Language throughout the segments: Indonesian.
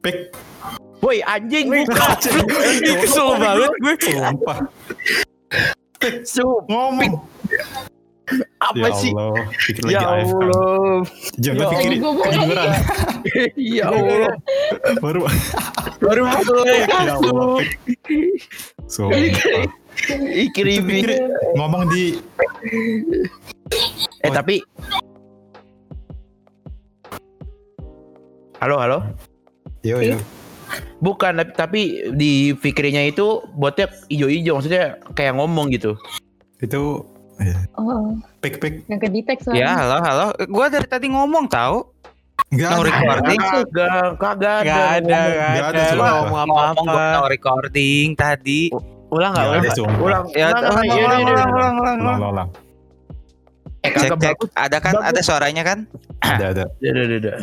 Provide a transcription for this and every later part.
Pik. Woi anjing bukan. Kesel banget gue. Sumpah. Ngomong. Apa ya sih? Allah. Pikir lagi Ya AFK. Allah. Jangan Ya pikir Allah. kedengeran. Ya Allah. Baru. Baru mulai Ya Allah. Sumpah. Ikribi. Ngomong di Eh tapi Halo, halo. Yo yo. Bukan, tapi, tapi di fikirnya itu botnya ijo-ijo maksudnya kayak ngomong gitu. Itu ya. Oh, pik pik. yang ke detect Ya soalnya. halo halo. Gue dari tadi ngomong tahu. Enggak No ada. recording. Kagak, kagak ada. Gak ada, ngomong. gak Nggak ada, ada. Lu ngomong apa-apa. No recording tadi. Ulang enggak? Nggak Ulang. ada. Ulang. Ya, Ulang, ulang, ulang, ulang, iya, ulang, iya, ulang, iya. ulang, ulang, Ulang, ulang. ulang. Eh, Cek, kagak cek. Ada kan? Ada suaranya kan? Ada ada. Udah, udah, udah.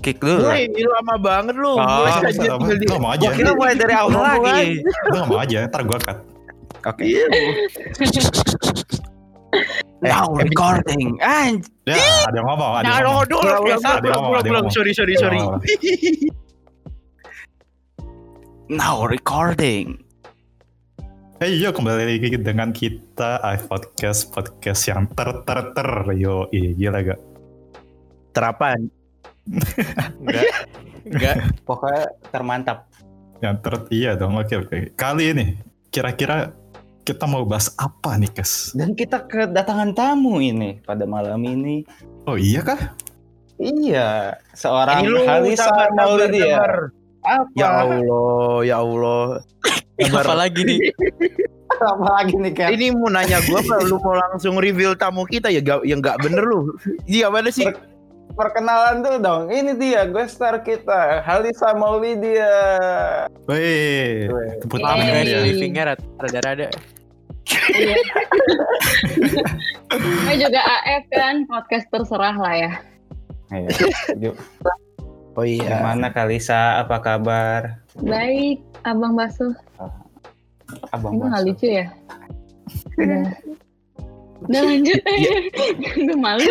Kick dulu. Woi, ini lama banget lu. Oh, Mulai aja ngomong aja. Gua kira mulai dari awal lagi. aja. Lu ngomong aja, ntar gua cut. Oke. Iya. Now Eh, recording. Anj. Ya, ada yang ngomong, ada Nah, yang lo ngomong. dulu. Ulang, ulang, biasa. Ada yang ulang, ngomong, ulang, ada yang ulang. ngomong. Sorry, sorry, sorry. Now recording. Hey yo kembali lagi dengan kita I podcast podcast yang ter ter ter yo iya gila gak Terapan. Enggak. Enggak. Pokoknya termantap. yang ter iya dong oke oke kali ini kira-kira kita mau bahas apa nih kes Dan kita kedatangan tamu ini pada malam ini. oh iya kah Iya, seorang Ini lu Halisa sabar, Maulidia. sabar. Apa? Ya Allah, ya Allah. Sabar. Apa lagi nih? Apa lagi nih kan? Ini mau nanya gua apa lu mau langsung reveal tamu kita ya gak, yang nggak bener lu. Iya mana sih? Perkenalan dulu dong. Ini dia gue star kita, Halisa Maulidia. Weh tepuk tangan ya rada- rada-rada. Iya. Gue juga AF kan, podcast terserah lah ya. Ayo, Oh iya. Gimana Kalisa? Apa kabar? Baik, Abang Basuh. Abang Ini nggak Basu. lucu ya? Udah. Udah lanjut aja. Gue malu.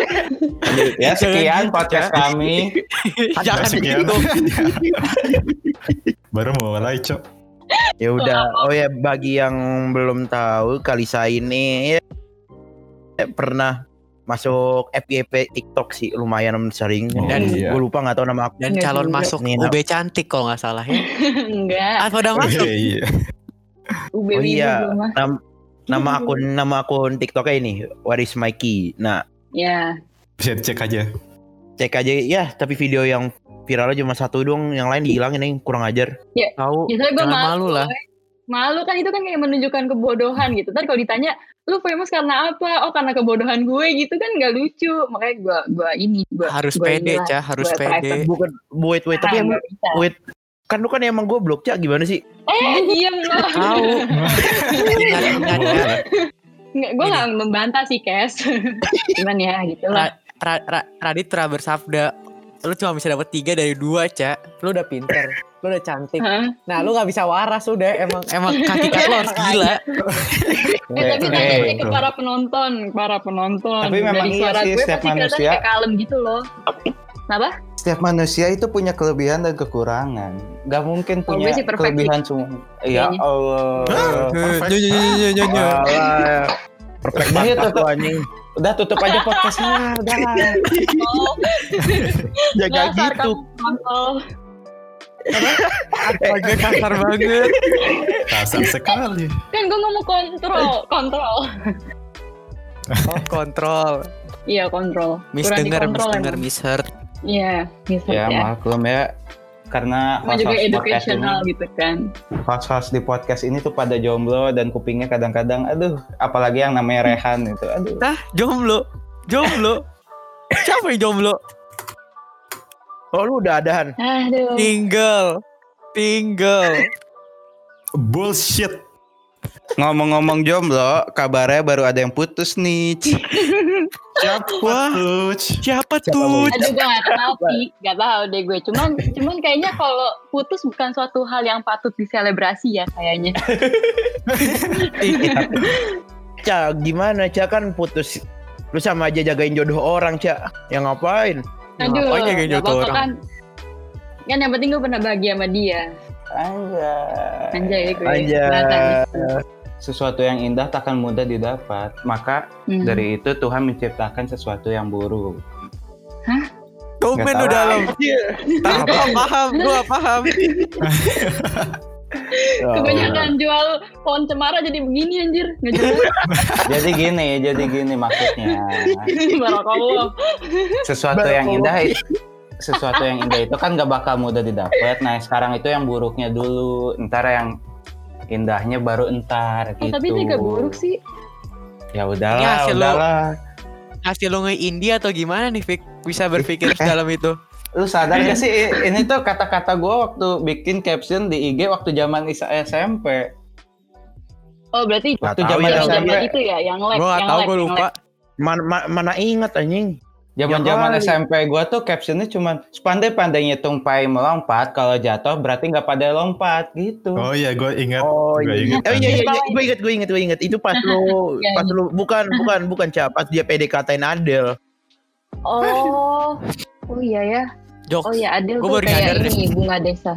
Ya sekian podcast kami. Jangan sekian. gitu. baru mau mulai cok Ya udah. Oh ya bagi yang belum tahu Kalisa ini ya, pernah masuk FYP TikTok sih lumayan sering. Oh, Dan iya. gue lupa nggak tahu nama aku. Dan Nggak calon juga. masuk Nih, UB cantik kalau nggak salah ya. Enggak. Apa udah masuk? Iya, iya UB Oh iya. Nam- nama akun nama akun TikToknya ini What is my key. Nah Ya. bisa dicek aja cek aja ya tapi video yang viralnya cuma satu dong yang lain dihilangin nih kurang ajar Tahu. Biasanya gue Jangan malu, malu lah. Malu kan itu kan kayak menunjukkan kebodohan gitu. Ntar kalau ditanya, lu famous karena apa? Oh karena kebodohan gue gitu kan nggak lucu. Makanya gue gua ini gua, Harus gua pede, Cah, harus gua pede. bukan wait wait tapi wait kan lu kan emang gue blok cak gimana sih Eh diem loh. Tahu. Nggak, gue nggak membantah sih, Kes. Cuman ya gitu lah. Ra, Ra, Radit pernah bersabda, lu cuma bisa dapat tiga dari dua, Cak. Lu udah pinter, lu udah cantik. Nah, lu nggak bisa waras udah. Emang emang kaki kaki lu harus gila. Eh tapi tanya ke para penonton, para penonton. Tapi memang Dari iya suara sih, gue pasti kelihatan manusia- kayak kalem gitu loh. Kenapa? Setiap manusia itu punya kelebihan dan kekurangan. Gak mungkin punya perfect kelebihan semua. Ya. Allah. perfect. Banget tuh anjing Udah tutup aja podcastnya. Udah. Oh, jaga dasar gitu. Agak kasar banget. kasar sekali Kan gue ngomong kontrol, kontrol. Oh, kontrol. Iya kontrol. Miss Kurang denger, miss emang. miss heard. Iya, bisa Ya ya. maklum ya. Karena Cuma juga podcast ini, gitu kan. host-host di podcast ini tuh pada jomblo dan kupingnya kadang-kadang, aduh, apalagi yang namanya Rehan itu, aduh. Ah, jomblo. Jomblo. Siapa yang jomblo? oh lu udah adahan Aduh. Tinggal. Tinggal. bullshit Ngomong-ngomong jomblo, kabarnya baru ada yang putus nih. siapa Wah. tuh Siapa Siapa tuh? Aduh gue gak tahu sih, gak tahu deh gue. Cuman, cuman kayaknya kalau putus bukan suatu hal yang patut diselebrasi ya kayaknya. cak gimana cak kan putus lu sama aja jagain jodoh orang cak yang ngapain Aduh, Ngapain ya nggak jatuh apa-apa orang? kan. Kan yang penting gue pernah bahagia sama dia. Anjay. Anjay gue. Aja. kelihatan. Sesuatu yang indah takkan mudah didapat. Maka Hmm. dari itu Tuhan menciptakan sesuatu yang buruk. Komen Nggak lu tahu. dalam. Tapi gue gak paham, gue gak paham. Oh. Kebanyakan jual pohon cemara jadi begini anjir. Nggak jelas. Jadi gini, jadi gini maksudnya. Barakallah. Sesuatu yang indah sesuatu yang indah itu kan gak bakal mudah didapat. Nah, sekarang itu yang buruknya dulu, ntar yang indahnya baru entar Eh, gitu. tapi itu gak buruk sih. Ya udahlah, hasil lo- udahlah. Hasil lo nge-indie atau gimana nih, Fik? Bisa berpikir dalam itu. Lu sadar gak sih ini tuh kata-kata gue waktu bikin caption di IG waktu zaman Isa SMP. Oh berarti Waktu zaman ya, SMP, itu ya, yang lag, Gue gak yang tau, gue lupa. Mana, ma- mana ingat anjing. Zaman-zaman Ya. SMP gue tuh captionnya cuman sepandai-pandai ngitung pai melompat, kalau jatuh berarti nggak pada lompat gitu. Oh iya, gue ingat. Oh gue iya. ingat. Oh iya iya, iya. gue inget gue inget gue inget. Itu pas lu Iya, pas lu bukan bukan bukan Ca, pas dia PDKT-in Adel. Oh, oh iya ya. Jokes. Oh iya Adel Gua tuh baru kayak nyadar ini bunga desa.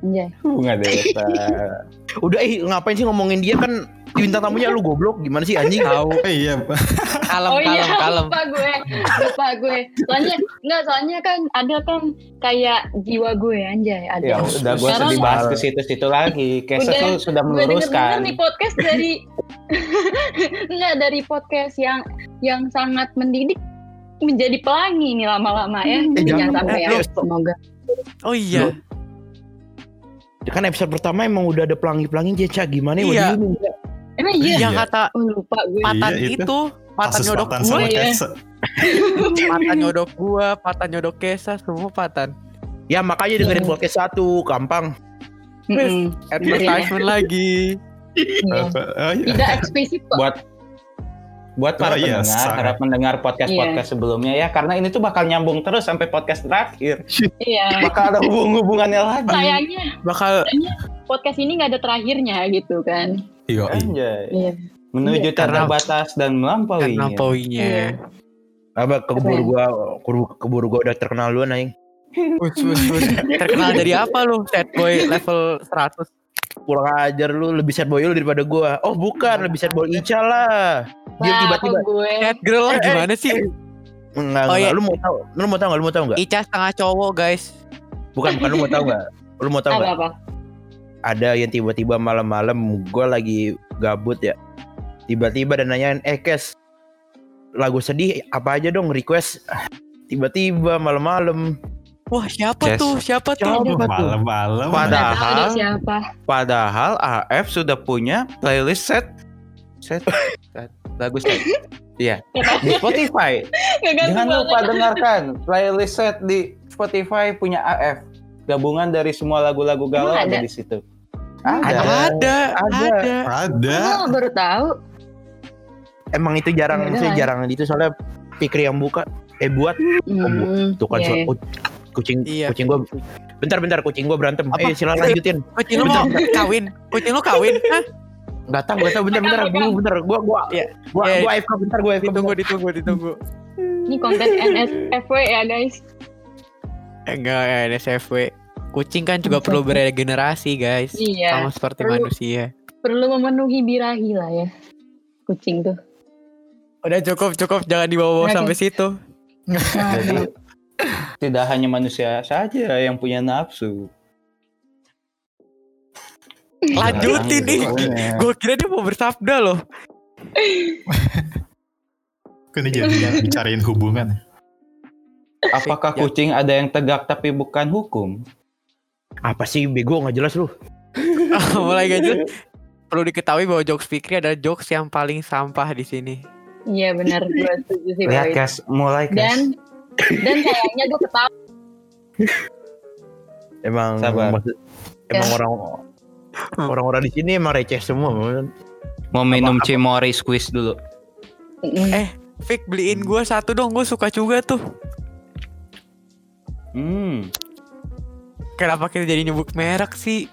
Anjay. Bunga desa. Udah ih ngapain sih ngomongin dia kan bintang tamunya lu goblok gimana sih anjing? Tahu. Oh iya, Kalem, oh iya, kalem, kalem. lupa gue, lupa gue. Soalnya enggak, soalnya kan Adel kan kayak jiwa gue anjay. Adel. ya udah gue sedih bahas ke situ-situ lagi. Kesa Udah, tuh sudah gue denger meluruskan. nih podcast dari enggak dari podcast yang yang sangat mendidik menjadi pelangi nih lama-lama ya. Eh, Jangan jangan. sampai ya. lu- Semoga. Oh iya. Kan episode pertama emang udah ada pelangi-pelangi dia Ca gimana ya? Iya. Waduh. Emang iya. Yang kata Oh lupa gue. patan Iya, itu. itu, patan kasus nyodok Patan iya. Kesa. patan nyodok gua, patan nyodok kesa, semua patan. Ya makanya dengerin Iya. podcast satu, gampang. Mm-mm. Advertisement lagi. Iya. Oh iya. Tidak eksplisit kok. Buat buat para Oh, pendengar, sangat. harap mendengar podcast-podcast sebelumnya ya karena ini tuh bakal nyambung terus sampai podcast terakhir. Iya. Bakal ada hubung-hubungannya lagi. Sayangnya Bakal podcast ini nggak ada terakhirnya gitu kan. Iya, iya. Iya. Menuju Iya, karena- tanda batas dan melampauinya. poinnya. Iya. Apa keburu Keren. gua keburu, keburu gua udah terkenal duluan us, us. Terkenal dari apa lu? Sad boy level 100. Kurang ajar lu lebih sad boy lu daripada gua. Oh, bukan, lebih sad boy Ica lah. Dia tiba-tiba gue Sad girl lah Eh, eh. gimana sih? enggak, Oh, enggak. iya. Lu mau tahu? Lu mau tahu enggak? Lu mau tahu enggak? Ica setengah cowok guys. Bukan, bukan lu mau tahu enggak? Lu mau tahu enggak? apa-apa. Ada yang tiba-tiba malam-malam gua lagi gabut ya. Tiba-tiba dan nanyain, "Eh, Kes, lagu sedih apa aja dong request?" Tiba-tiba malam-malam. Wah siapa tuh? Siapa tuh? Siapa? tuh? Malam-malam. Padahal- siapa. Padahal AF sudah punya playlist set set, set lagu set. Iya, di Spotify. Jangan lupa banget. dengarkan playlist set di Spotify punya AF. Gabungan dari semua lagu-lagu galau ada ada? di situ. Ada, Ada. ada, Ada. ada. Ada. Oh, baru tahu. Emang itu jarang, lah. jarang itu soalnya Fikri yang buka. Eh buat Hmm, tuh kan iya, so- iya. Ku- kucing Iya. kucing gua bentar-bentar kucing gua berantem. Apa? Eh silakan lanjutin. Kucing lu mau kawin? Kucing lu kawin? Hah? Enggak tahu, enggak tahu bentar bentar dulu bentar. Gua gua Iya. gua Iya. gua AFK bentar gua AFK. Ditunggu, bentar. ditunggu, ditunggu. Ini konten NSFW ya guys. Eh, Enggak, ya, NSFW. Kucing kan juga perlu beregenerasi guys. Iya. Sama seperti Perlu. manusia. Perlu memenuhi birahi lah ya. Kucing tuh. Udah cukup, cukup. Jangan dibawa-bawa sampai situ. Jadi tidak hanya manusia saja yang punya nafsu. Lanjutin nih. Gue kira dia mau bersabda loh. Kan ini jadi bicarain hubungan. Apakah kucing ada yang tegak tapi bukan hukum? Apa sih bego nggak jelas lu? Mulai gak jelas. Perlu diketahui bahwa jokes Fikri adalah jokes yang paling sampah di sini. Iya benar. Gue setuju sih. Lihat guys, mulai guys. Dan dan sayangnya gue ketawa. Emang Sabar. maksud- emang Ya. orang orang-orang di sini emang receh semua. Mau minum cimori squeeze dulu. Mm. Fik beliin gue satu dong. Gue suka juga tuh. Hmm. Kenapa kita jadi nyebut merek sih?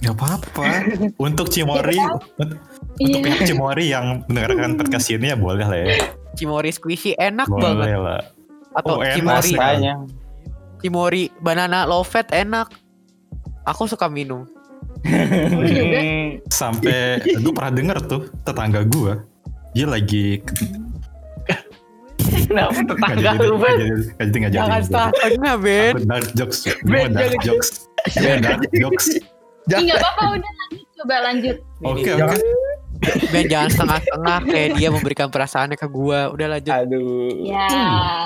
Gak apa-apa. Untuk Cimori, untuk Iya. pihak Cimori yang mendengarkan podcast ini ya boleh lah ya. Cimori squishy enak banget. Boleh lah. Atau Oh. Makanya. Cimori banana low fat enak. Aku suka minum. Juga. Sampai gue pernah denger tuh tetangga gue dia lagi Kenapa tetangga lu, Ben? Jangan setengah tengah, Ben. Aku dark jokes gue dark jokes gue dark jokes nggak apa-apa udah lanjut coba lanjut. oke Jangan- oke Ben jangan setengah-setengah kayak dia memberikan perasaannya ke gua. Udah lanjut. Aduh. Ya.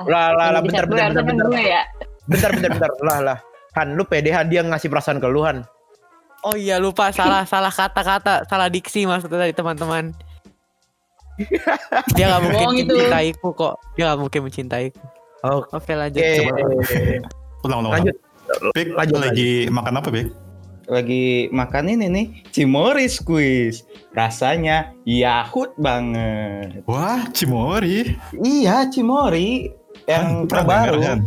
Lah lah bentar gue, bentar bentar bentar. gue ya. Bentar bentar bentar. Lah lah. Han lu pede Han dia ngasih perasaan ke lu Han. Oh iya lupa salah salah kata-kata, salah diksi maksudnya tadi teman-teman. Dia nggak mungkin itu. mencintaiku kok. Dia nggak mungkin mencintaiku. Oh, Oke lanjut. Oke. Coba. ulang ulang Lanjut. Pik, Lanjut, lagi makan apa Pik? Lagi makan ini nih, Cimori squeeze. Rasanya Yahut banget. wah Cimori Iya, Cimori yang pernah terbaru. Han?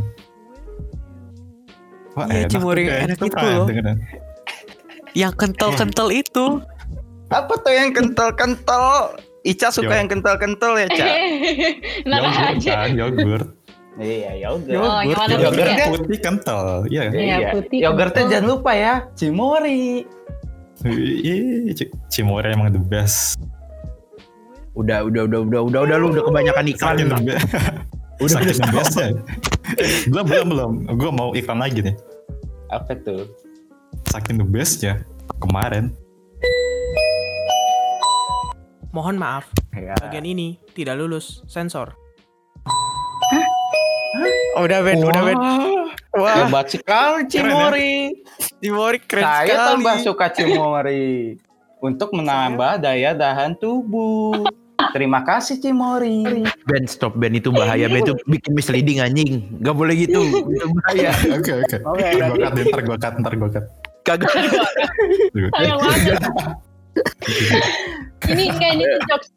Wah, Iya, enak Cimori kayak enak itu itu pernah loh. Yang kental-kental itu. Apa tuh yang kental-kental? Ica suka Yo. yang kental-kental ya, Ca? Enak Yogurt aja. kan, yogurt. Iya, yogurt. Oh, Yogurt putih ya? putih kental, iya. Iya, putih Yogurtnya kental. jangan lupa ya, Cimori. Cimori emang the best. Udah udah udah udah udah udah lu udah kebanyakan iklan. Saking the best. Udah Saking udah the best ya. belum belum belum. Gue mau iklan lagi nih. Apa tuh? Saking the best ya. Kemarin. Mohon maaf, Ya. bagian ini tidak lulus sensor. Oh, udah Ben, udah Ben. Wah, Hebat sekali Cimori. Cimori keren Saya sekali. tambah suka Cimori untuk menambah daya tahan tubuh. Terima kasih Cimori. Ben stop Ben itu bahaya Ben itu bikin misleading anjing. Gak boleh gitu. itu bahaya. Oke oke. Gue cut, ntar gue cut, ntar gue cut. Kagak. Ini enggak ini jokes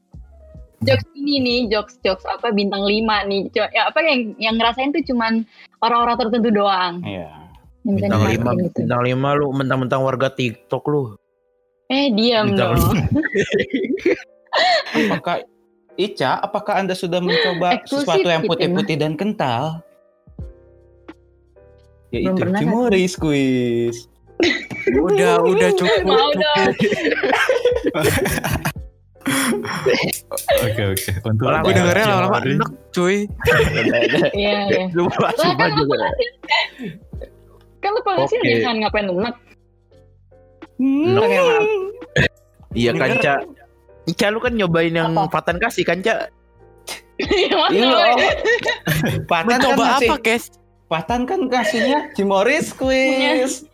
jokes ini nih jokes jokes apa bintang 5 nih ya apa yang yang ngerasain tuh cuman orang-orang tertentu doang Iya. Bintang lima, gitu. bintang lima lu mentang-mentang warga TikTok lu. eh diam Bintang dong Apakah Ica, apakah Anda sudah mencoba Eksklusif sesuatu yang gitu, putih-putih dan kental? Belum Yaitu pernah, kan? Squeeze. Udah, udah cukup, Mau cukup. Oke oke. Untuk Gue dengernya lama-lama enak, cuy. iya iya kan lu juga. kan lu penghasil Oke. jangan ngapain enak maaf. Iya kan Ca. Ica lu kan nyobain yang Apa? Patan kasih kan Ca? Mana, Iya. woy? oh. Patan kan ngasih, apa, Kes? Patan kan kasihnya Cimori squeeze.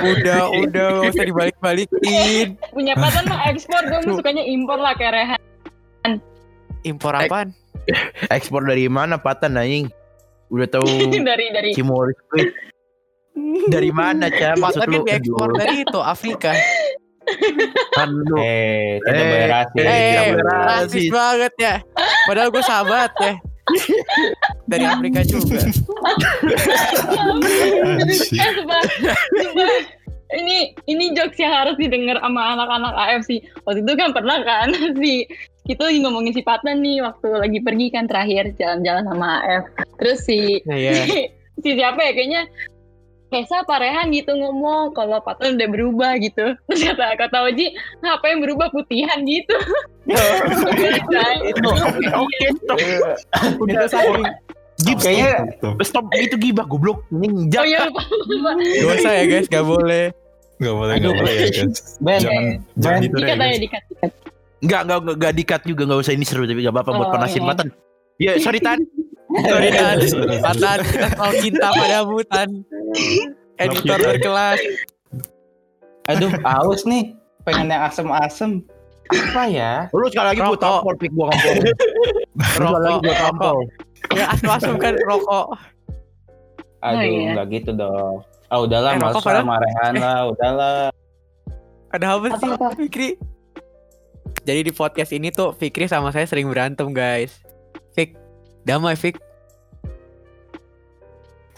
Udah, udah, gak usah dibalik-balikin. punya paten mah ekspor gue mah sukanya impor lah kayak Rehan Impor apaan? Ekspor dari mana Patan anjing? Udah tahu dari dari Squid. Dari mana Ca? Maksud lu kan Aduh, dari itu, Afrika. kan lu Eh, Eh, berhasil. eh, Eh, rasis rasis. banget ya. Padahal gue sahabat ya. Dari Afrika juga. Eh sumpah, sumpah. ini ini jokes yang harus didengar sama anak-anak AFC waktu itu kan pernah kan si kita lagi ngomongin si Patan nih waktu lagi pergi kan terakhir jalan-jalan sama AF terus si Nah, ya. si siapa ya kayaknya Kesa apa Rehan gitu ngomong kalau Patan udah berubah gitu. Terus kata kata Oji apa yang berubah? Putihan gitu. Itu. Oke stop. Udah saking- Gib, Kayaknya Stop. stop itu gibah goblok. Anjing, oh iya lupa Dosa ya guys, gak boleh. Gak boleh Aduh. gak boleh ya guys. Ben, Jangan Ben. jangan gitu deh dikat aja guys. dikat dikat Enggak, enggak, enggak, enggak dikat juga, enggak usah ini seru tapi enggak apa-apa buat Oh, panasin iya. Patan. Ya, sorry Tan. Sorry Tan. Tan, kita selalu cinta padamu Tan. Editor berkelas. aduh, haus nih. Pengen yang asem-asem. Apa ya? Lu sekali lagi gua Rokok. tampol pik gua ngampol. Lu sekali lagi Rokok, gua tampol. Ya asam-asam kan rokok. Aduh, iya. nggak gitu dong. Ah udahlah, Eh, padahal- sama Rehan lah, udahlah. Ada apa sih Apa-apa? Fikri? Jadi di podcast ini tuh Fikri sama saya sering berantem guys. Fik, damai Fik.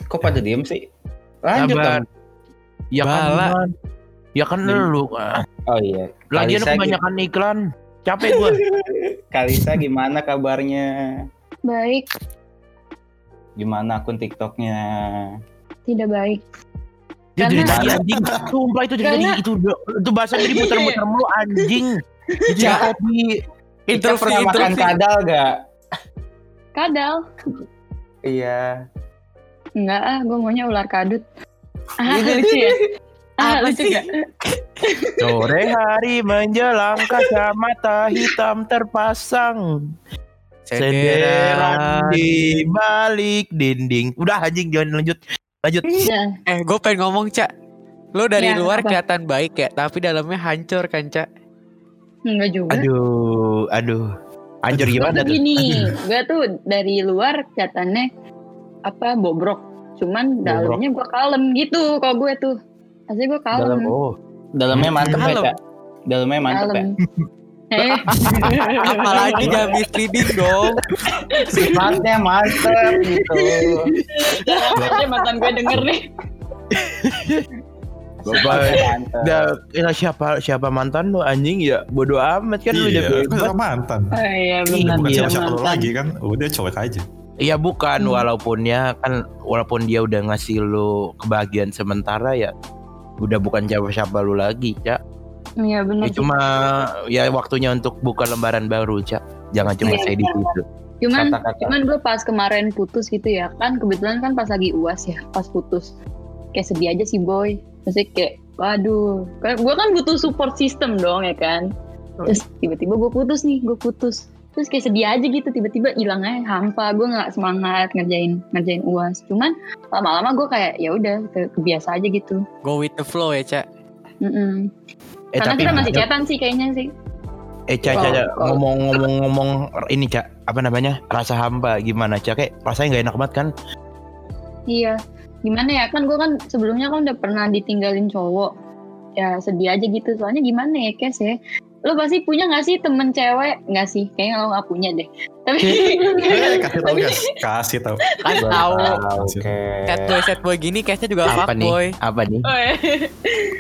Kok pada diem sih? Lanjut Sabar. dong. Ya kan. Bala. Man. Ya kan Jadi- lu. ah. Oh iya. Lagian Kalisa, kebanyakan iklan. Capek gua. Kalisa gimana kabarnya? baik Gimana akun TikToknya? Tidak baik. Itu Karena- jadi tadi anjing. Sumpah itu jadi Karena- itu itu bahasa jadi muter-muter mulu anjing. Itu Ja. tadi Kita Interview, pernah makan kadal gak? Kadal. Iya. Enggak ah, gue maunya ular kadut. Ah, lucu ya? Ah, lucu gak? sore hari menjelang kacamata hitam terpasang. Senderan di balik dinding. Udah anjing jangan lanjut. Lanjut. Ya, Eh, gue pengen ngomong, Cak. Lo dari Ya, luar apa? kelihatan baik ya, tapi dalamnya hancur kan, Cak? enggak juga. Aduh, aduh. Anjir Gue gimana tuh gini, gue tuh dari luar kelihatannya apa bobrok, cuman dalamnya gue kalem gitu. Kalau gue tuh, asli gue kalem, Dalam- Oh, Dalamnya mantep ya, Kalem. Cak? Dalamnya mantep ya? Eh, Apalagi jangan misleading dong. Sifatnya mantep gitu. aja mantan gue denger nih. Bapak. Udah, ya siapa siapa mantan lu anjing ya bodoh amat kan lu udah Iya, kan bebas. sama mantan. Oh iya benar. Bukan iya, siapa-siapa lo mantan. lagi kan. Udah colek aja. Iya bukan Hmm. walaupun ya kan walaupun dia udah ngasih lu kebahagiaan sementara ya udah bukan siapa-siapa lu lagi, Cak. Iya benar. Ya, cuma ya waktunya untuk buka lembaran baru, Cak. Jangan cuma Iya. saya di situ. Cuman Kata-kata. cuman gue pas kemarin putus gitu ya kan kebetulan kan pas lagi uas ya pas putus kayak sedih aja sih boy Maksudnya kayak waduh gue kan butuh support system dong ya kan terus tiba-tiba gue putus nih gue putus terus kayak sedih aja gitu tiba-tiba hilang aja hampa gue nggak semangat ngerjain ngerjain uas cuman lama-lama gue kayak ya udah ke- kebiasa aja gitu Go with the flow ya, Cak. Mm-mm. Eh karena tapi kita masih chatan sih kayaknya sih eh Cak, Cak, Oh, Cak, oh. ngomong-ngomong-ngomong ini, Cak, apa namanya? Rasa hamba gimana, Cak? Kayak rasanya nggak enak banget kan? Iya, gimana ya kan gue kan sebelumnya kan udah pernah ditinggalin cowok, ya sedih aja gitu. Soalnya gimana ya Kes ya, lo pasti punya gak sih temen cewek? Nggak sih, kayaknya lo gak punya deh. Tapi Eh, kasih tau guys. Kasih tau. Kan tahu. Oke. Set boy, set boy gini, kayaknya juga apa boy. Apa nih? Iya.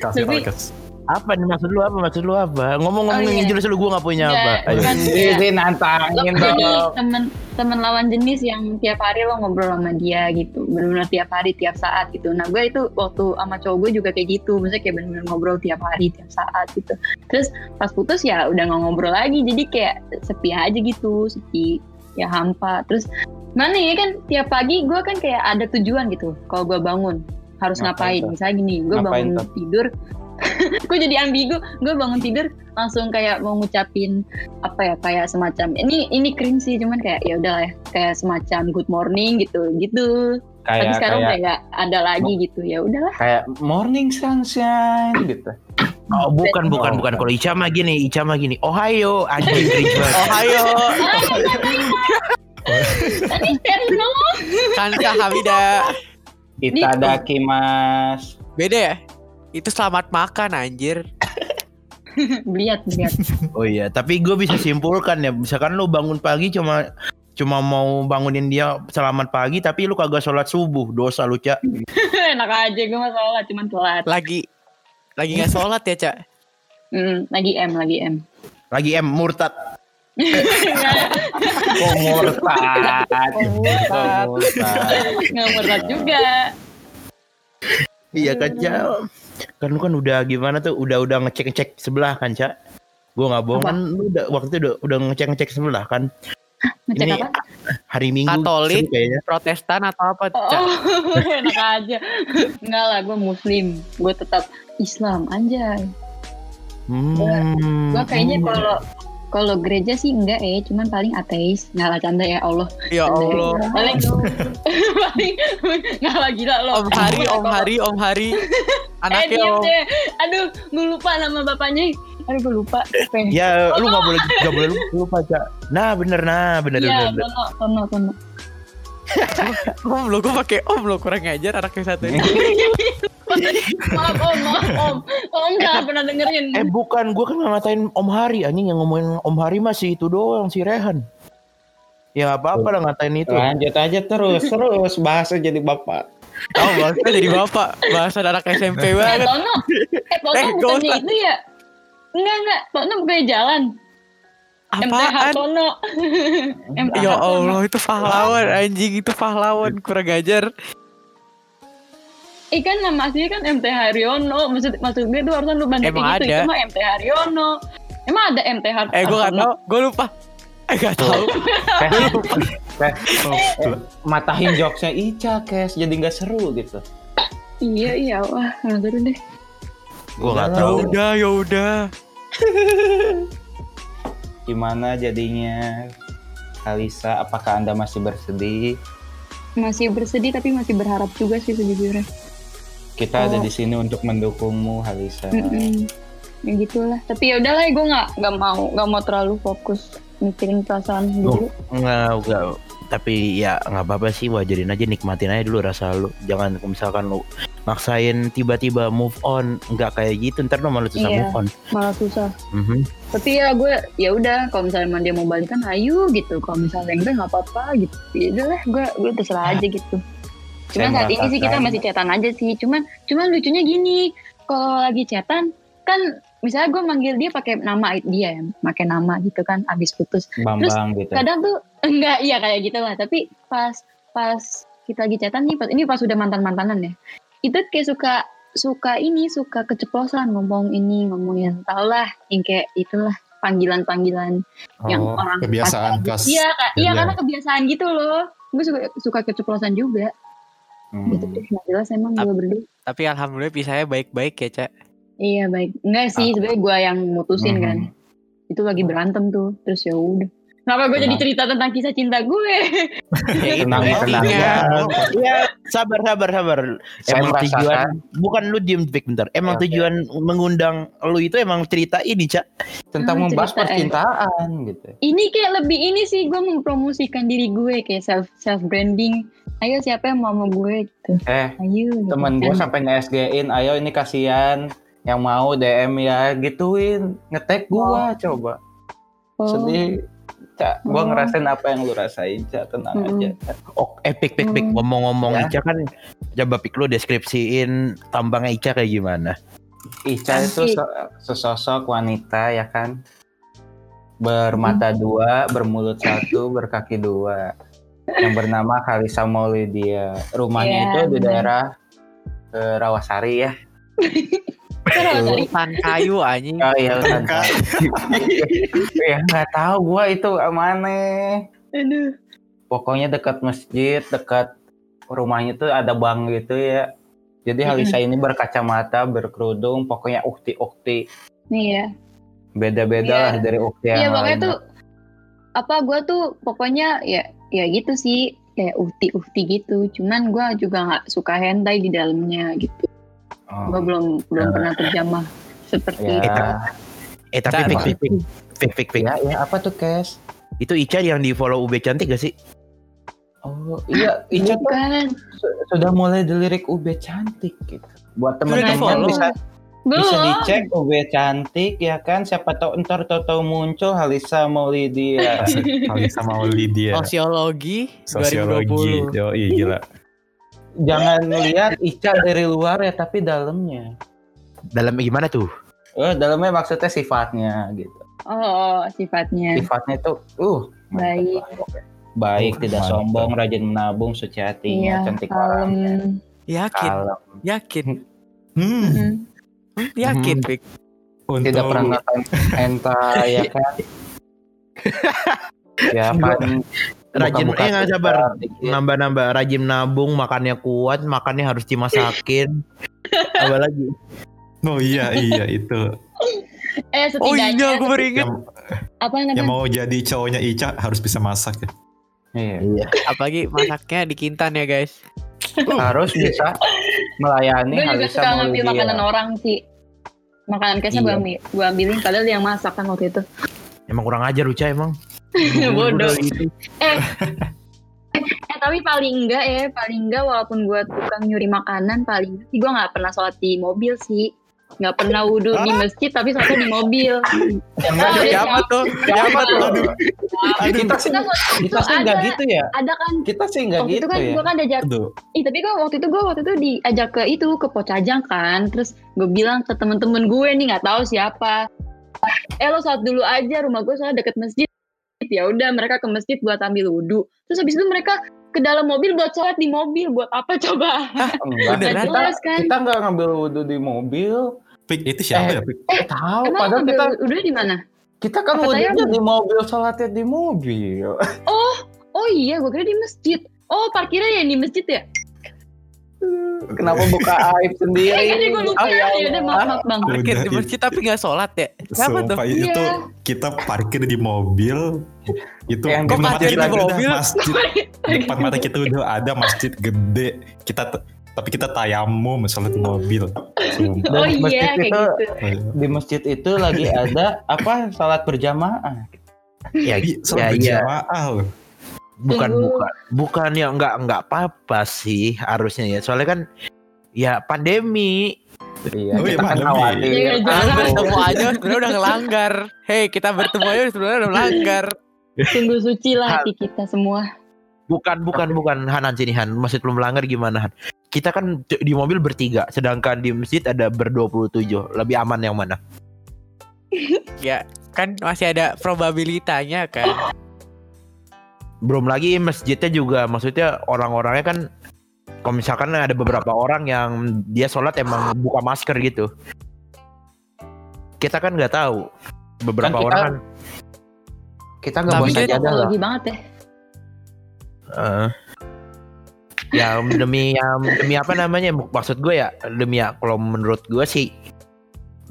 Kasih tau. Apa nih maksud lu apa? Maksud lu apa? Ngomong-ngomong Oh, iya. jelas lu gua nggak punya Nggak, apa. Ayo. Ini sih lo nantangin dong. temen temen lawan jenis yang tiap hari lo ngobrol sama dia gitu benar-benar tiap hari tiap saat gitu nah gue itu waktu sama cowok gue juga kayak gitu maksudnya kayak benar-benar ngobrol tiap hari tiap saat gitu terus pas putus ya udah nggak ngobrol lagi jadi kayak sepi aja gitu sepi ya hampa terus mana ya kan tiap pagi gue kan kayak ada tujuan gitu kalau gue bangun harus Ngapain ngapain, misalnya gini gue bangun tuh? tidur gue jadi ambigu gue bangun tidur langsung kayak mau ngucapin apa ya kayak semacam ini ini cringe sih cuman kayak ya udah ya kayak semacam good morning gitu gitu tapi Kayak sekarang kayak udah nggak ada lagi gitu ya udahlah kayak morning sunshine gitu. Oh, bukan bukan Oh. bukan kalau Ica mah gini, Ica mah gini. Ohio anjing cringe banget. Ohio, tadi serius ngomong Kansa Hamida. Kita daki mas. Beda ya? Itu selamat makan anjir. lihat lihat Oh iya, tapi gue bisa simpulkan ya, misalkan lu bangun pagi cuma cuma mau bangunin dia selamat pagi tapi lu kagak sholat subuh dosa lu cak enak aja gue mah sholat cuman telat Lagi lagi nggak sholat ya, Cak? Hmm, lagi M lagi M lagi em murtad Oh murtad. Oh, murtad. Oh, murtad. nggak berat juga iya kan cak kan lu kan udah gimana tuh udah udah ngecek ngecek sebelah kan cak gue nggak bohong kan lu udah waktu itu udah udah ngecek ngecek sebelah kan? Ngecek Ini apa? hari minggu Katolik. Protestan atau apa, Cak? oh enak aja. Enggak lah gue muslim. Gue tetap Islam anjay. Hmm. gue kayaknya kalau kalau gereja sih enggak eh cuman paling ateis nggak lah canda ya Allah Ya Allah. paling paling nggak lah gila lo Om Hari, Om Hari, Om Hari. eh Anaknya diam Om. deh aduh gue lupa nama bapaknya aduh gue lupa ya? ya lu nggak boleh nggak boleh lupa cak nah bener nah bener Iya, bener, bener. Tono, Tono, Tono. Om lo gue pakai Om lo kurang ngajar anaknya satu ini. Maaf Om, maaf Om. Om jangan pernah dengerin. Eh bukan, gue kan nggak ngatain Om Hari anjing yang ngomongin Om Hari masih itu doang si Rehan. Ya nggak apa-apa lah ngatain itu. Lanjut aja terus terus bahasa jadi bapak. Oh, bahasa jadi bapak, bahasa anak SMP Eh banget. Tono, eh Tono Eh, bukannya gak usah. itu ya? Enggak enggak, Tono bukannya jalan. Apaan? Hartono. MT Ya Hartono. Allah itu pahlawan anjing itu pahlawan kurang ajar. Eh kan nama aslinya kan MT Haryono. Maksud maksud gue tuh harusnya lu bantu Emang gitu. ada. Itu mah MT Haryono. Emang ada MT Hartono? Eh gue gak tau, gue lupa. Eh gak tau. Kes, Oh, matahin jokesnya Ica, Kes. Jadi nggak seru gitu. Iya iya wah nggak seru deh. Gue gak Udah tahu. lah. Yaudah yaudah. Gimana jadinya? Kalisa, apakah Anda masih bersedih? Masih bersedih tapi masih berharap juga sih sejujurnya. Kita ada Oh. di sini untuk mendukungmu, Halisa. Mm-mm. Ya gitulah. Tapi ya udahlah gue nggak nggak mau nggak mau terlalu fokus mikirin perasaan dulu. Nggak, nggak. Tapi ya nggak apa-apa sih wajarin aja nikmatin aja dulu rasa lu. Jangan misalkan lu maksain tiba-tiba move on nggak kayak gitu ntar lu malah susah Iya. move on. Malah susah. Mhm. Tapi ya gue ya udah kalau misalnya emang dia mau balikan ayo gitu. Kalau misalnya enggak nggak apa-apa gitu. Ya udahlah gue gue terserah aja gitu. Cuman Saya saat ini sih kita masih chatan aja sih. Cuman cuman lucunya gini. Kalau lagi chatan kan misalnya gue manggil dia pakai nama dia ya, pakai nama gitu kan abis putus. Bambang gitu. kadang tuh enggak iya kayak gitu lah tapi pas pas kita lagi chatan nih pas ini pas udah mantan mantanan ya itu kayak suka suka ini suka keceplosan ngomong ini ngomongin tau lah yang kayak itulah panggilan panggilan yang Oh, orang kebiasaan iya Kak. iya Iya. karena kebiasaan gitu loh gue suka suka keceplosan juga Hmm. gitu deh jelas emang gue berdua Tapi alhamdulillah pisahnya baik-baik ya cak. iya baik enggak sih sebenarnya gue yang mutusin Mhm. kan itu lagi berantem tuh terus ya udah Kenapa gue jadi cerita tentang kisah cinta gue? Tenang, itu tenang. intinya. Ya sabar sabar sabar. Saya Emang merasakan- tujuan bukan lu diem Vic bentar. Emang Oke. tujuan mengundang lu itu emang cerita ini cak. Tentang Hmm, membahas eh. percintaan gitu. ini kayak lebih ini sih gue mempromosikan diri gue kayak self self branding ayo siapa yang mau sama gue gitu Eh, ayo gitu. temen gue Dan- sampai nge-SG-in, ayo ini kasihan yang mau DM ya gituin, ngetek gua coba. oh, Sedih. Cak, gua Oh. ngerasain apa yang lu rasain, Cak, tenang Mm-mm. aja. Oh, epic pik pik Hmm. ngomong-ngomong Ya. Ica kan coba pik lu deskripsiin tambangnya Ica kayak gimana? Ica itu sesosok wanita ya kan bermata dua, bermulut satu, berkaki dua, yang bernama Kalisa Maulidia. Rumahnya Iya, itu di daerah eh, Rawasari ya. Hutan kayu anjing. Oh iya, Kan, kan. ya nggak tahu gua itu mana. aduh Pokoknya dekat masjid, dekat rumahnya tuh ada bank gitu ya. Jadi Halisa ini berkacamata, berkerudung, pokoknya ukti-ukti. nih ya Beda-beda Iya. lah dari ukti yang iya pokoknya lain. tuh apa gue tuh pokoknya ya ya gitu sih kayak uhti uhti gitu cuman gue juga nggak suka hentai di dalamnya gitu Oh, gue belum belum Nah. pernah terjamah seperti ya. itu Eh tapi pik pik pik pik pik pik. ya, ya apa tuh, Kes? Itu Ica yang di follow UB cantik gak sih? Oh, iya, Ica bukan su- sudah mulai dilirik UB cantik gitu. Buat teman-teman bisa belum bisa dicek UB cantik ya kan siapa tahu ntar tahu muncul Halisa Maulidia. Kali sama Lydia. Sosiologi, Sosiologi. 2020. Yo, gila. Jangan lihat Ica dari luar ya tapi dalamnya. Dalam gimana tuh? Oh, dalamnya maksudnya sifatnya gitu. oh sifatnya Sifatnya itu uh Baik. Baik, Uh, tidak mantap. sombong, rajin menabung, suci hatinya, iya cantik kalem orangnya. Yakin, Kalem. yakin, Hmm. Mm-mm. Hmm, yakin, Hmm. Pik. Untuk Tidak pernah nonton hentai ya kan? ya paling Rajin buka-buka eh nggak sabar. dikit. Nambah-nambah rajin nabung, makannya kuat, makannya harus dimasakin. Apa lagi? Oh iya iya itu. eh Oh setidaknya iya, gue baru ingat. Yang, apa namanya yang mau jadi cowoknya Ica harus bisa masak ya. Iya. Iya. Apalagi masaknya di Kintan ya guys. harus bisa melayani gue juga suka ngambil makanan orang sih makanan kesnya gue Iya. ambil gue ambilin padahal dia yang masak kan waktu itu Emang kurang ajar Uca emang. Bodoh. Eh. Eh tapi paling enggak ya paling enggak walaupun gue tukang nyuri makanan paling enggak sih gue nggak pernah sholat di mobil sih. Nggak pernah wudhu di masjid tapi sholatnya di mobil. Enggak, Oh, ya, Siapa tuh? Siapa tuh? Aduh. kita sih Kita sih enggak ada- gitu ya. ada kan? Kita sih enggak waktu gitu itu kan ya. gue kan diajak. Ih tapi gue waktu itu gue waktu itu diajak ke itu ke Pocajang kan. Terus gue bilang ke temen-temen gue nih nggak tahu siapa. Eh lo sholat dulu aja rumah gue soalnya deket masjid ya udah mereka ke masjid buat ambil wudhu terus habis itu mereka ke dalam mobil buat sholat di mobil buat apa coba Enggak. Beneran? Nggak Kita, jelas kan kita nggak ngambil wudhu di mobil. Pik, itu siapa Eh, ya Pik? Eh, tahu. emang Padahal kita wudhu di mana kita kan wudhunya di mobil, sholatnya di mobil. oh iya gue kira di masjid oh parkirnya yang di masjid ya Kenapa buka aib sendiri? jadi gue lupa ya ya udah maaf maaf bang Parkir di masjid tapi nggak sholat ya. Kenapa tuh? Itu Iya. kita parkir di mobil itu Yang mata parkir kita di mobil? masjid depan mata kita udah ada masjid gede kita tapi kita tayamum sholat di mobil Sumpah. oh Dan iya masjid kayak itu- gitu Di masjid itu lagi ada apa? Salat berjamaah. Ya, Iya, ya, sholat ya, berjamaah loh. Bukan Tunggu. bukan bukan ya nggak nggak apa-apa sih harusnya ya soalnya kan ya pandemi Iya, Oh, iya, kita kan pandemi. khawatir. Iya, jangan. bertemu aja sebenarnya udah ngelanggar. Hei, kita bertemu aja sebenarnya udah melanggar. sungguh suci lah hati kita semua bukan bukan bukan Hanan sini Han masih belum melanggar gimana Han kita kan di mobil bertiga sedangkan di masjid ada ber-27 lebih aman yang mana Ya, kan masih ada probabilitanya kan. Belum lagi masjidnya juga maksudnya orang-orangnya kan kalau misalkan ada beberapa orang yang dia sholat emang buka masker gitu. Kita kan nggak tahu beberapa Kan kita- orang kan. Kita nggak boleh kan saja lah. banget ya. Eh, ya demi ya demi apa namanya maksud gue ya demi ya kalau menurut gue sih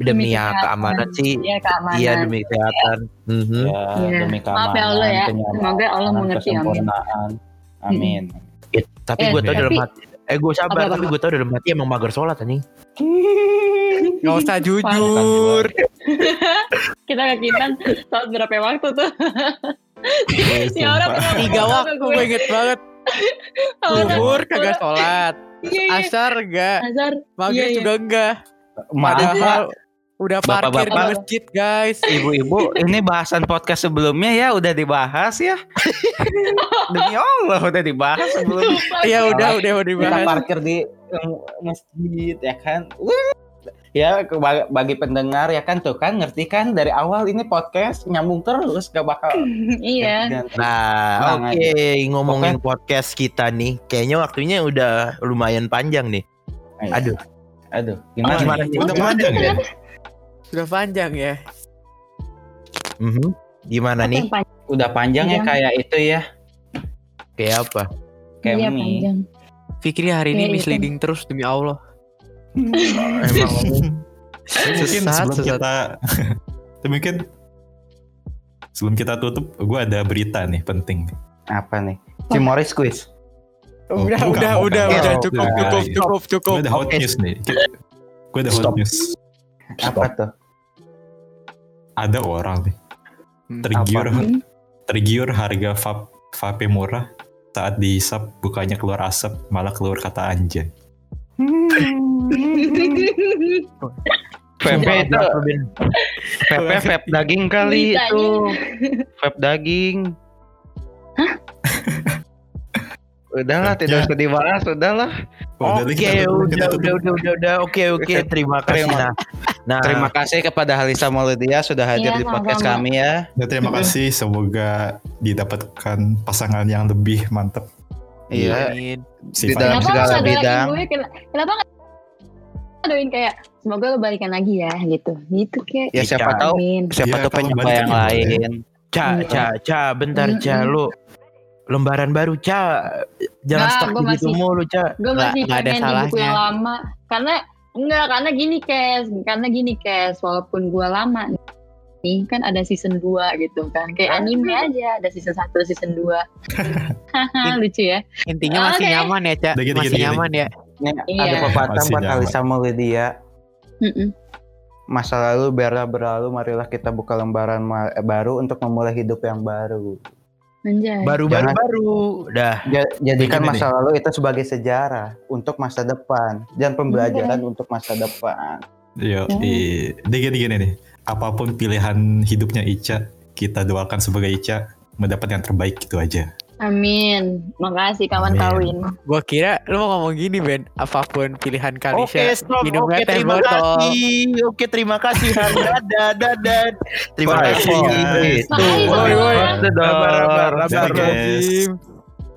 demi, ya keamanan sih Iya keamanan. iya demi kesehatan Mhm. Ya, Iya. demi Maaf keamanan, ya Allah ya. Semoga Allah mengerti, amin. Amin. Eh, tapi Eh, gue tau tapi- dalam hati eh gue sabar Apa, apa, tapi gue tau dalam hati emang mager sholat anjing Gak usah jujur. Kita kekitan saat berapa waktu tuh? ya orang sumpah. kenapa Tiga waktu gue inget banget. Orang- Zuhur kagak orang- sholat. Iya iya. Asar enggak. Azhar. Maghrib Iya, iya. juga enggak. Maaf ya, Padahal udah parkir di Bapak-bapak. masjid guys. ibu-ibu, ini bahasan podcast sebelumnya ya udah dibahas ya. Demi Allah udah dibahas sebelumnya. Ya udah udah udah Kita dibahas. parkir di eh, masjid ya kan. Wah. Ya ke- bagi, pendengar ya kan tuh kan ngerti kan dari awal ini podcast nyambung terus gak bakal Iya. Nah, Tenang oke ngomongin podcast kita nih, kayaknya waktunya udah lumayan panjang nih. Ayo. Aduh, Aduh, gimana? gimana nih? nih? udah Gimana? panjang ya Sudah panjang ya. Mhm. Gimana Apa nih? panjang? Udah panjang ya Panjang. kayak itu ya, Kayak apa? kayak Iya mie. panjang. Fikri hari ini Iya, iya, misleading terus demi Allah. Emang mungkin Sesat, sebelum sesat. kita tapi mungkin sebelum kita tutup gue ada berita nih penting Apa nih? Si Morris Quiz. Oh, Udah bukan, udah bukan. udah Oh, udah cukup cukup cukup cukup. gue ada hot news nih gue ada hot Stop. news Apa tuh? Ada orang nih Hmm, tergiur apa? Tergiur harga vape, vape murah saat dihisap bukannya keluar asap malah keluar kata anjay Vape itu Ben? vape vape daging kali itu. Vape daging. Udahlah, tidak usah dibahas, udahlah. Oke, udah, udah, udah, udah, udah, oke, oke, terima kasih. Nah, nah, Terima kasih kepada Halisa Maulidia sudah hadir Iya, di podcast sama-sama. kami ya. Ya, terima kasih semoga didapatkan pasangan yang lebih mantep Iya. Si Di dalam segala bidang. gue? Kenapa nggak doain kayak semoga lo balikan lagi ya gitu. Gitu kayak. Ya siapa Iya. tahu, Amin. siapa Iya, tahu penyapa yang ya lain. Ca, Iya. Ca, Ca, bentar, Ca, lu lembaran baru, Ca. Jangan Nggak, stuck gitu masih- mulu, Ca. Gue Nggak- masih nggak ada pengen di buku salahnya. yang lama. Karena enggak, karena gini Kes, karena gini Kes, walaupun gue lama nih kan ada season 2 gitu kan. Kayak anime aja, ada season 1, season 2. Haha, lucu ya. Intinya masih Oke. nyaman ya, Cak. Gini, Masih gini, gini. nyaman ya. Ini Iya. ada pepatah buat. Halisa Maulidia. Mm-mm. Masa lalu biarlah berlalu, marilah kita buka lembaran baru untuk memulai hidup yang baru. Baru, baru, Jangan- baru. Dah. Ja- Jadikan Begini masa lalu itu sebagai sejarah untuk masa depan dan pembelajaran untuk masa depan. Yo, gini gini nih. Apa pun pilihan hidupnya Ica, kita doakan sebagai Ica mendapat yang terbaik gitu aja. Amin. Makasih kawan Amin. kawin. Gua kira lu mau ngomong gini Ben, apa pun pilihan kali Oke, stop. minumnya Oke, teh terima botol. kasih. Oke, terima kasih. Dadah, dadah. Terima kasih. Itu. Woi, woi. Guys.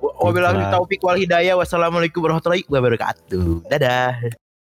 Wabillahi taufik wal hidayah. Wassalamualaikum warahmatullahi wabarakatuh. Dadah.